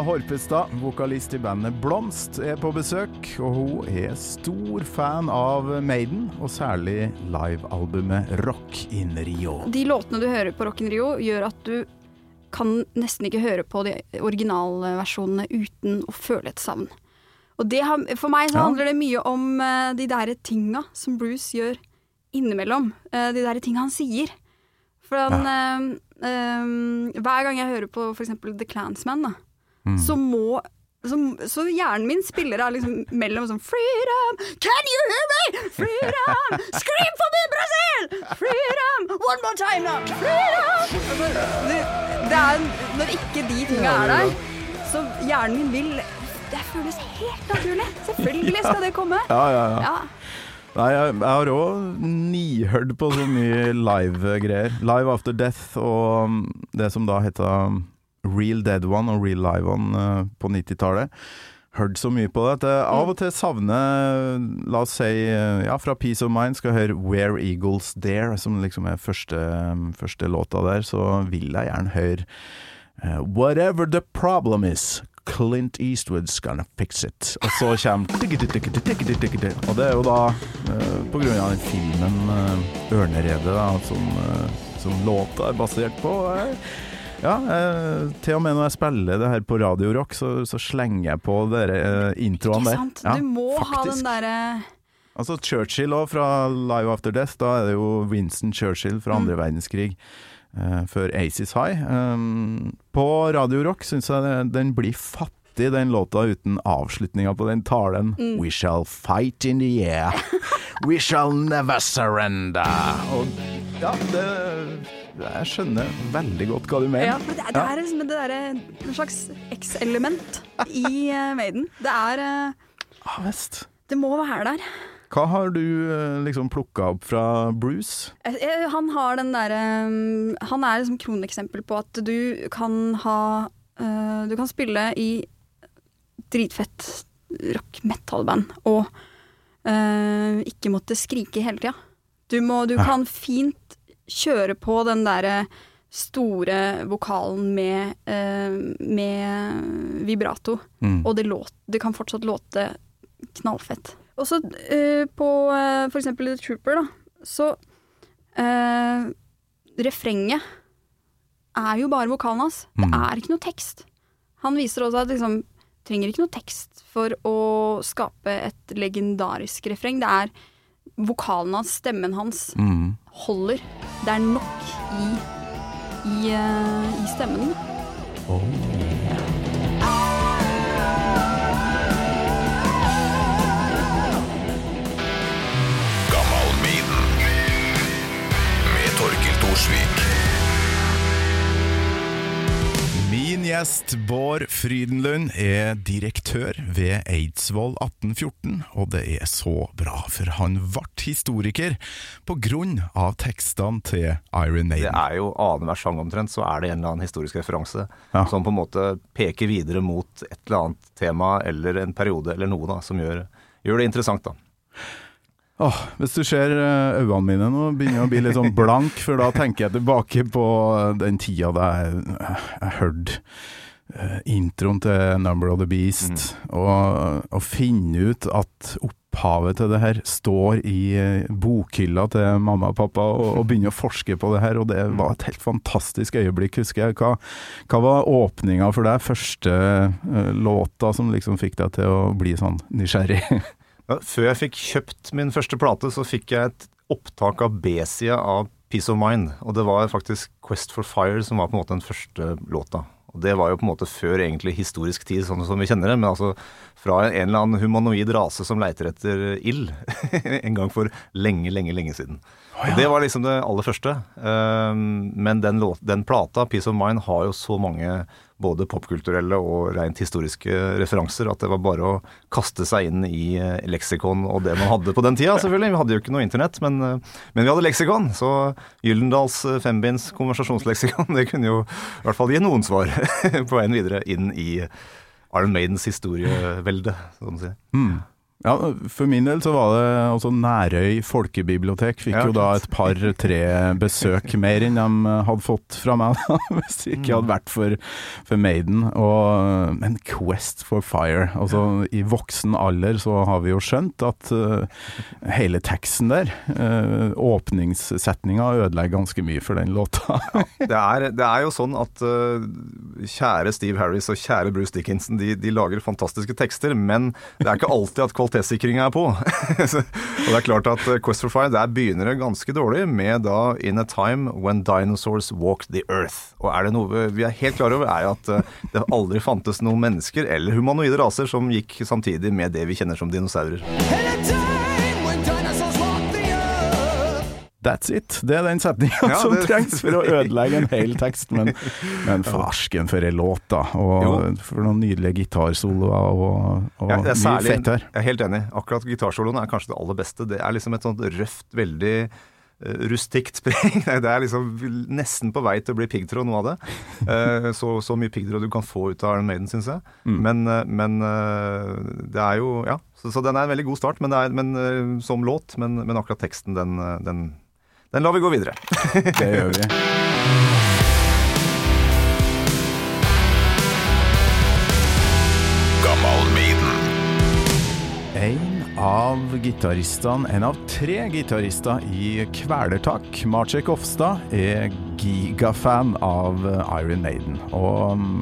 Horpestad, vokalist i bandet Blomst, er på besøk, og hun er stor fan av Maiden, og særlig livealbumet Rock in Rio. De låtene du hører på Rock in Rio, gjør at du kan nesten ikke høre på de originalversjonene uten å føle et savn. Og det har, for meg så handler det mye om eh, de der tinga som Bruce gjør innimellom. Eh, de der tinga han sier. For han ja. Um, Hver gang jeg hører på eksempel The Clansman, da, Mm. så må så, så hjernen min spiller av liksom mellom sånn Freedom! Can you hear me? Freedom! Scream for me, Brazil! Freedom! One more time now! Freedom! Det, det er Når ikke de tinga er der, så hjernen min vil Det føles helt naturlig. Selvfølgelig skal det komme. Ja, ja, ja. Ja. Nei, jeg, jeg har òg nihørt på så mye live-greier. Live After Death og um, det som da heter Real Dead One og Real Live One eh, på 90-tallet. Hørt så mye på det at jeg av og til savner La oss si eh, ja, fra Peace of Mind skal jeg høre Where Eagles Dare, som liksom er første, første låta der. Så vil jeg gjerne høre uh, Whatever the problem is. Clint Eastwood's gonna fix it. Og så kommer Og det er jo da uh, på grunn av den filmen uh, 'Ørneredet', da, som, eh, som låta er basert på. Eh. Ja, eh, til og med når jeg spiller det her på Radio Rock, så, så slenger jeg på dere eh, introene Ikke der. sant? Ja, Du må ha den derre Altså Churchill òg, fra Live After Death. Da er det jo Winston Churchill fra andre verdenskrig. eh, før Aces High. Um, på Radio Rock syns jeg den blir fattig, den låta, uten avslutninga på den talen. We shall fight in the air. We shall never surrender. Og ja, det Jeg skjønner veldig godt hva du mener. Ja, for det, er- det er liksom det derre En slags X-element i uh, Maiden. Det er uh, Ja, visst. Det må være der. Hva har du eh, liksom plukka opp fra Bruce? Han har den derre um, Han er liksom kroneksempel på at du kan ha eh, Du kan spille i dritfett rock metal-band og uh, ikke måtte skrike hele tida. Du, må, du kan fint kjøre på den derre store vokalen med, eh, med vibrato, Mm. og det, låt, det kan fortsatt låte knallfett. Og så eh, på eh, for eksempel The Trooper, da, så eh, Refrenget er jo bare vokalen hans. Det Mm. er ikke noe tekst. Han viser også at liksom trenger ikke noe tekst for å skape et legendarisk refreng. Det er vokalen hans, stemmen hans, Mm. holder. Det er nok i, i, eh, i stemmen. Gammal Maiden. Med Torkil Thorsvik. Gjest Bård Frydenlund er direktør ved Eidsvoll 1814, og det er så bra, for han ble historiker på grunn av tekstene til Iron Det er jo annenhver sang omtrent, så er det en eller annen historisk referanse Ja. som på en måte peker videre mot et eller annet tema eller en periode eller noe da, som gjør, gjør det interessant. da. Åh, hvis du ser eh, øynene mine nå, begynner jeg å bli litt sånn blank, for da tenker jeg tilbake på den tida da jeg, jeg hørte eh, introen til Number of the Beast, og, og finne ut at opphavet til det her står i eh, bokhylla til mamma og pappa, og, og begynne å forske på det her, og det var et helt fantastisk øyeblikk, husker jeg. Hva, hva var åpninga for deg, første eh, låta som liksom fikk deg til å bli sånn nysgjerrig? Før jeg fikk kjøpt min første plate, så fikk jeg et opptak av B-sida av Peace of Mind. Og det var faktisk Quest for Fire som var på en måte den første låta. Og det var jo på en måte før egentlig historisk tid, sånn som vi kjenner det. Men altså fra en eller annen humanoid rase som leiter etter ild. en gang for lenge, lenge, lenge siden. Og Det var liksom det aller første. Um, men den, låt, den plata, Peace of Mind, har jo så mange både popkulturelle og rent historiske referanser at det var bare å kaste seg inn i eh, leksikon og det man hadde på den tida, selvfølgelig. Vi hadde jo ikke noe internett, men, eh, men vi hadde leksikon. Så Gyllendals eh, fembinds konversasjonsleksikon, det kunne jo i hvert fall gi noen svar på veien videre inn i Iron Maidens historievelde, som man sier. Mm. Ja, For min del så var det altså Nærøy folkebibliotek fikk Ja, jo da et par-tre besøk mer enn de hadde fått fra meg, da, hvis det ikke hadde vært for, for Maiden. Og, men Quest for Fire Altså I voksen alder så har vi jo skjønt at uh, hele teksten der, uh, åpningssetninga, ødelegger ganske mye for den låta. Det er, det er jo sånn at uh, kjære Steve Harris og kjære Bruce Dickinson, de, de lager fantastiske tekster, men det er ikke alltid at kvalitetssikringa er på. Og det er klart at eh, Quest for Fire, der begynner det ganske dårlig med da In a Time When Dinosaurs Walked the Earth. Og er det noe vi er helt klar over, er at eh, det aldri fantes noen mennesker eller humanoide raser som gikk samtidig med det vi kjenner som dinosaurer. That's it. Det er den setninga Ja, som det- trengs for å ødelegge en hel tekst. Men, men farsken for ei låt, da. Og Jo. for noen nydelige gitarsoloer og, og Ja, mye særlig, fett her. Jeg er helt enig. Akkurat gitarsoloen er kanskje det aller beste. Det er liksom et sånt røft, veldig eh, rustikt spreng. Det er liksom nesten på vei til å bli piggtråd, noe av det. Eh, så, så mye piggtråd du kan få ut av Iron Maiden, syns jeg. Mm. Men, eh, men det er jo Ja. Så, så den er en veldig god start men det er, men, som låt. Men, men akkurat teksten, den, den, den lar vi gå videre. Det gjør vi. En av gitaristene, en av tre gitarister i Kvelertak, Marcek Ofstad, er gigafan av Iron Maiden. Og mm,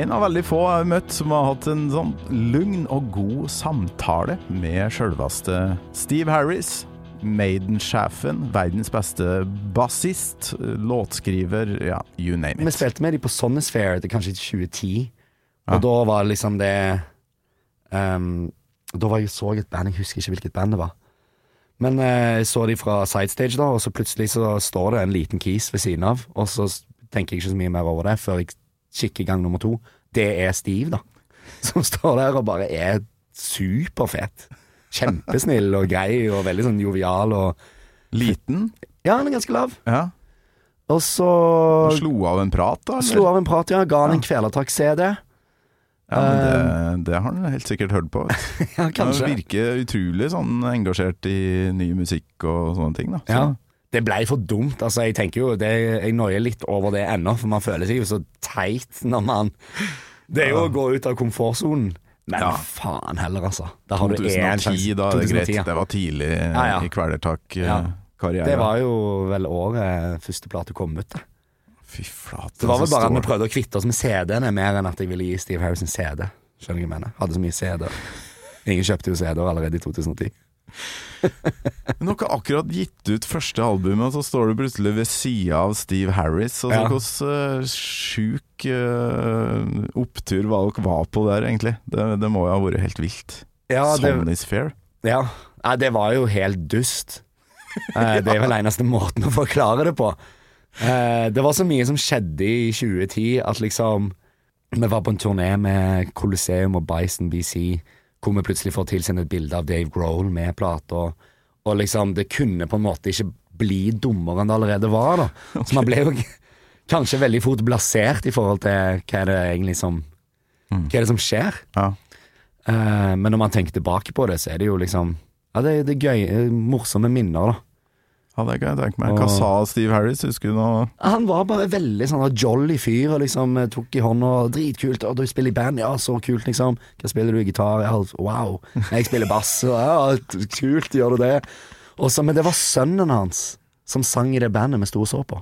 en av veldig få jeg har møtt som har hatt en sånn lugn og god samtale med sjølveste Steve Harris. Maiden-sjefen, verdens beste bassist, låtskriver, ja, you name it. Vi spilte med de på Sonnesfair til kanskje 2010, og Ja. da var det liksom det um, Da var jeg så et band, jeg husker ikke hvilket band det var. Men eh, jeg så de fra sidestage, da, og så plutselig så står det en liten kis ved siden av, og så tenker jeg ikke så mye mer over det før jeg kikker gang nummer to. Det er Steve, da, som står der og bare er superfet. Kjempesnill og grei og veldig sånn jovial og Liten, Ja, han er ganske lav. ja. Og så Slo av en prat, da? eller? slo av en prat, ja. Ga han en Kvelertak-CD. Ja, men det, det har han helt sikkert hørt på. ja, kanskje Han virker utrolig sånn engasjert i ny musikk og sånne ting. da. Så, Ja. Det blei for dumt. Altså, jeg tenker jo det, Jeg noier litt over det ennå, for man føler seg jo så teit når man Det er jo å gå ut av komfortsonen. Men Ja. faen heller, altså. Da har du én 2010, da er det 2010, greit. ja. Det var tidlig Ja, ja. i. Kvelertak-karrieren. Det var jo vel året første plate kom ut. Fy flate. Det var vel så bare at vi prøvde å kvitte oss med CD-ene, mer enn at jeg ville gi Steve Harris en CD. Skjønner du hva jeg mener? Hadde så mye CD-er. Ingen kjøpte jo CD-er allerede i 2010. Men Dere har akkurat gitt ut første albumet, og så står du plutselig ved sida av Steve Harris. Altså, Ja. Hvordan uh, sjuk uh, opptur var dere var på der, egentlig? Det, det må jo ha vært helt vilt. Ja, is fair. Ja, Nei, det var jo helt dust. Eh, Det er vel eneste måten å forklare det på. Uh, Det var så mye som skjedde i 2010 at liksom Vi var på en turné med Colosseum og Bison BC, hvor vi plutselig får tilsendt et bilde av Dave Grohl med plata, og liksom Det kunne på en måte ikke bli dummere enn det allerede var, da. Så man ble jo kanskje veldig fort blasert i forhold til hva er det egentlig som Hva er det som skjer? Ja. Uh, men når man tenker tilbake på det, så er det jo liksom Ja, det, det er gøy, eh, morsomme minner, da. Ja, det kan jeg tenke meg. Hva sa Steve Harris? Husker du noe? Han var bare veldig sånn jolly fyr, og liksom eh, tok i hånda Dritkult. Og du spiller i band? Ja, så kult, liksom. Hva spiller du? i Gitar? Ja, wow. Jeg spiller bass. Ja, kult, gjør du det? Og så, men det var sønnen hans som sang i det bandet vi sto og så på.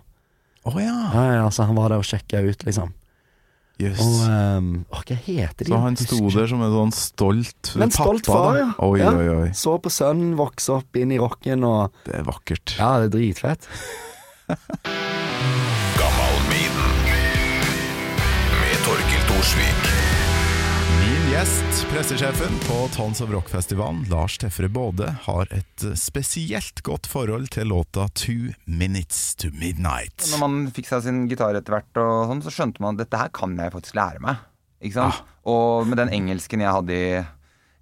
Å ja! Ja, ja, så han var der og sjekka ut, liksom. Jøss. Og um, å, hva heter de? Så han sto der som en sånn stolt Men stolt pappa, far, ja. Oi, Ja. oi, oi. Så på sønnen vokse opp inn i rocken, og Det er vakkert. ja, det er dritfett. Gammalmiden Med Torkil Thorsvik. Gjest, pressesjefen på Tons of Rock-festivalen, Lars Tefre Både, har et eh, spesielt godt forhold til låta Two Minutes to Midnight. Når man fikk seg sin gitar etter hvert, og sånn, så skjønte man at dette her kan jeg faktisk lære meg. Ikke sant? Og med den engelsken jeg hadde i,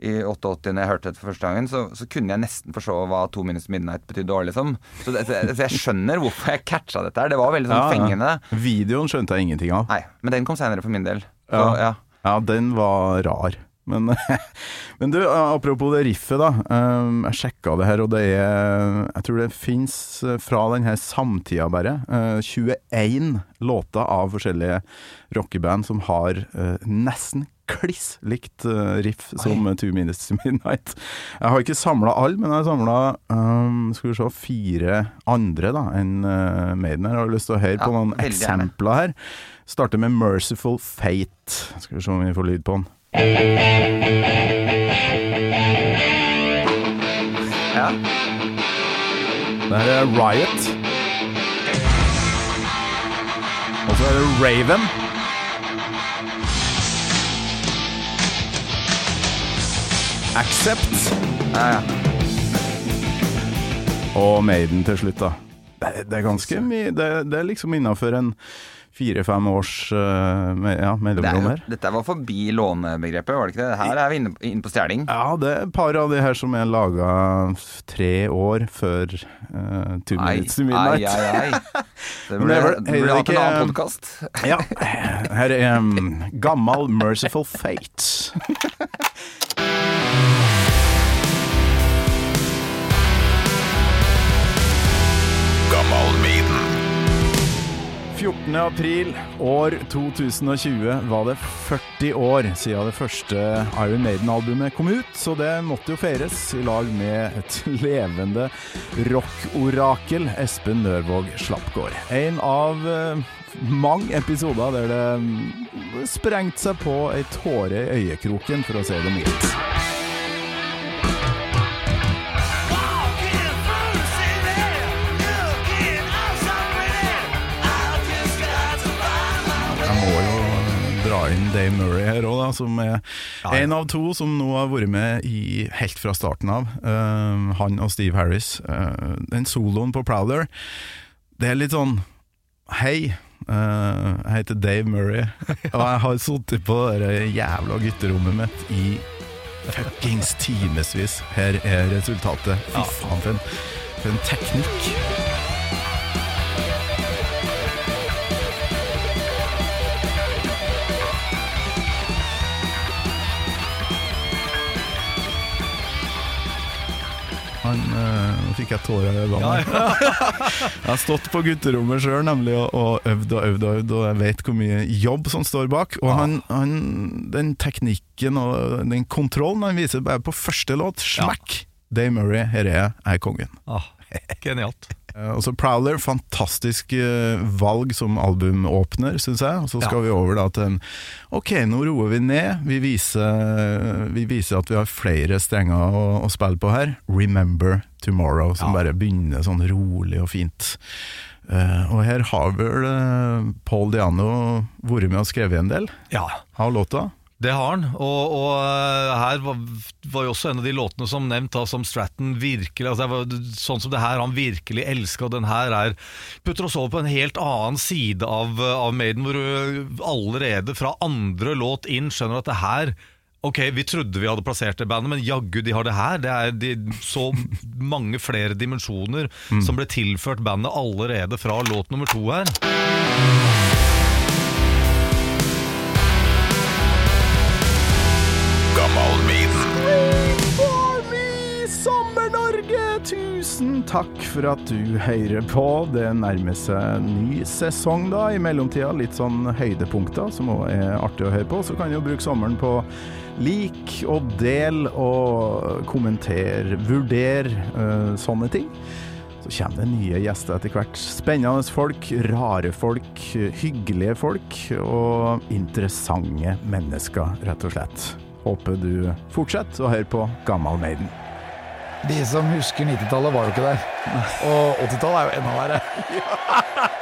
i 88 når jeg hørte det for første gangen, så, så kunne jeg nesten forstå hva 'Two minutes to midnight betydde òg, liksom. Så, det, så jeg skjønner hvorfor jeg catcha dette her. Det var veldig sånn fengende. Videoen skjønte jeg ingenting av. Nei, men den kom seinere for min del. Så, Ja. ja. Ja, den var rar. Men, men du, apropos det riffet, da. Um, jeg sjekka det her, og det er Jeg tror det fins fra denne samtida, bare, uh, 21 låter av forskjellige rockeband som har nesten kliss likt riff som Two Minutes to Midnight. Jeg har ikke samla alle, men jeg har samla um, skal vi se, fire andre da enn uh, Maiden. Jeg har lyst til å høre Ja, på noen eksempler her. Starter med Merciful Fate. Skal vi se om vi får lyd på den. Ja. Det er Riot. Og så er det Raven. Accept. Ja, ja. Og Maiden til slutt, da. Det, det er ganske mye det, det er liksom innafor en fire-fem års uh, ja, mellomrom her. dette var forbi lånebegrepet, var det ikke det? Her er vi inne, inne på stjeling. Ja, det er et par av de her som er laga tre år før uh, Two Ai, Minutes to ai, Midnight. ai, ai. Burde, det det burde det en annen podkast. Ja, her er um, gammel Merciful Fate. 14. april år 2020 var det 40 år siden det første Iron Maiden-albumet kom ut, så det måtte jo feires i lag med et levende rockorakel, Espen Nørvåg Slappgård. En av eh, mange episoder der det mm, sprengte seg på ei tåre i øyekroken, for å si det mildt. Inn Dave Murray her òg, som er en av to som nå har vært med i, helt fra starten av. Uh, han og Steve Harris. Uh, den soloen på Prowler, det er litt sånn Hei, uh, jeg heter Dave Murray, og jeg har sittet på det jævla gutterommet mitt i fuckings timevis. Her er resultatet. Fy faen, for en, for en teknikk. Nå fikk jeg tårer i øynene. jeg har stått på gutterommet sjøl og, og øvd og øvd og øvd, og jeg vet hvor mye jobb som står bak. Og han, han, den teknikken og den kontrollen han viser bare på første låt, smakk! Dave Murray, her er jeg, jeg er kongen. Ah, genialt. Også Og så Prowler, fantastisk eh, valg som albumåpner, syns jeg. Og så skal Ja. vi over da til en Ok, nå roer vi ned. Vi viser, vi viser at vi har flere strenger å, å spille på her. Remember Tomorrow, som Ja. bare begynner sånn rolig og fint. Uh, og her har vel uh, Paul Diano vært med og skrevet en del Ja, av låta. det har han. Og, og eh, her var, var jo også en av de låtene som nevnt da, som Stratton virkelig altså var Sånn som det her han virkelig elska, og den her er putter oss over på en helt annen side av, av Maiden, hvor du allerede fra andre låt inn skjønner at det her Ok, vi trodde vi hadde plassert det bandet, men jaggu de har det her. Det er de, så mange flere dimensjoner som ble tilført bandet allerede fra låt nummer to her. Tusen takk for at du hører på. Det nærmer seg ny sesong da, i mellomtida. Litt sånn høydepunkter som òg er artig å høre på. Så kan du jo bruke sommeren på lik og del og kommenter, vurder øh, sånne ting. Så kommer det nye gjester etter hvert. Spennende folk, rare folk, hyggelige folk og interessante mennesker, rett og slett. Håper du fortsetter å høre på Gammal Maiden. De som husker 90-tallet var jo ikke der. Og 80-tallet er jo enda verre.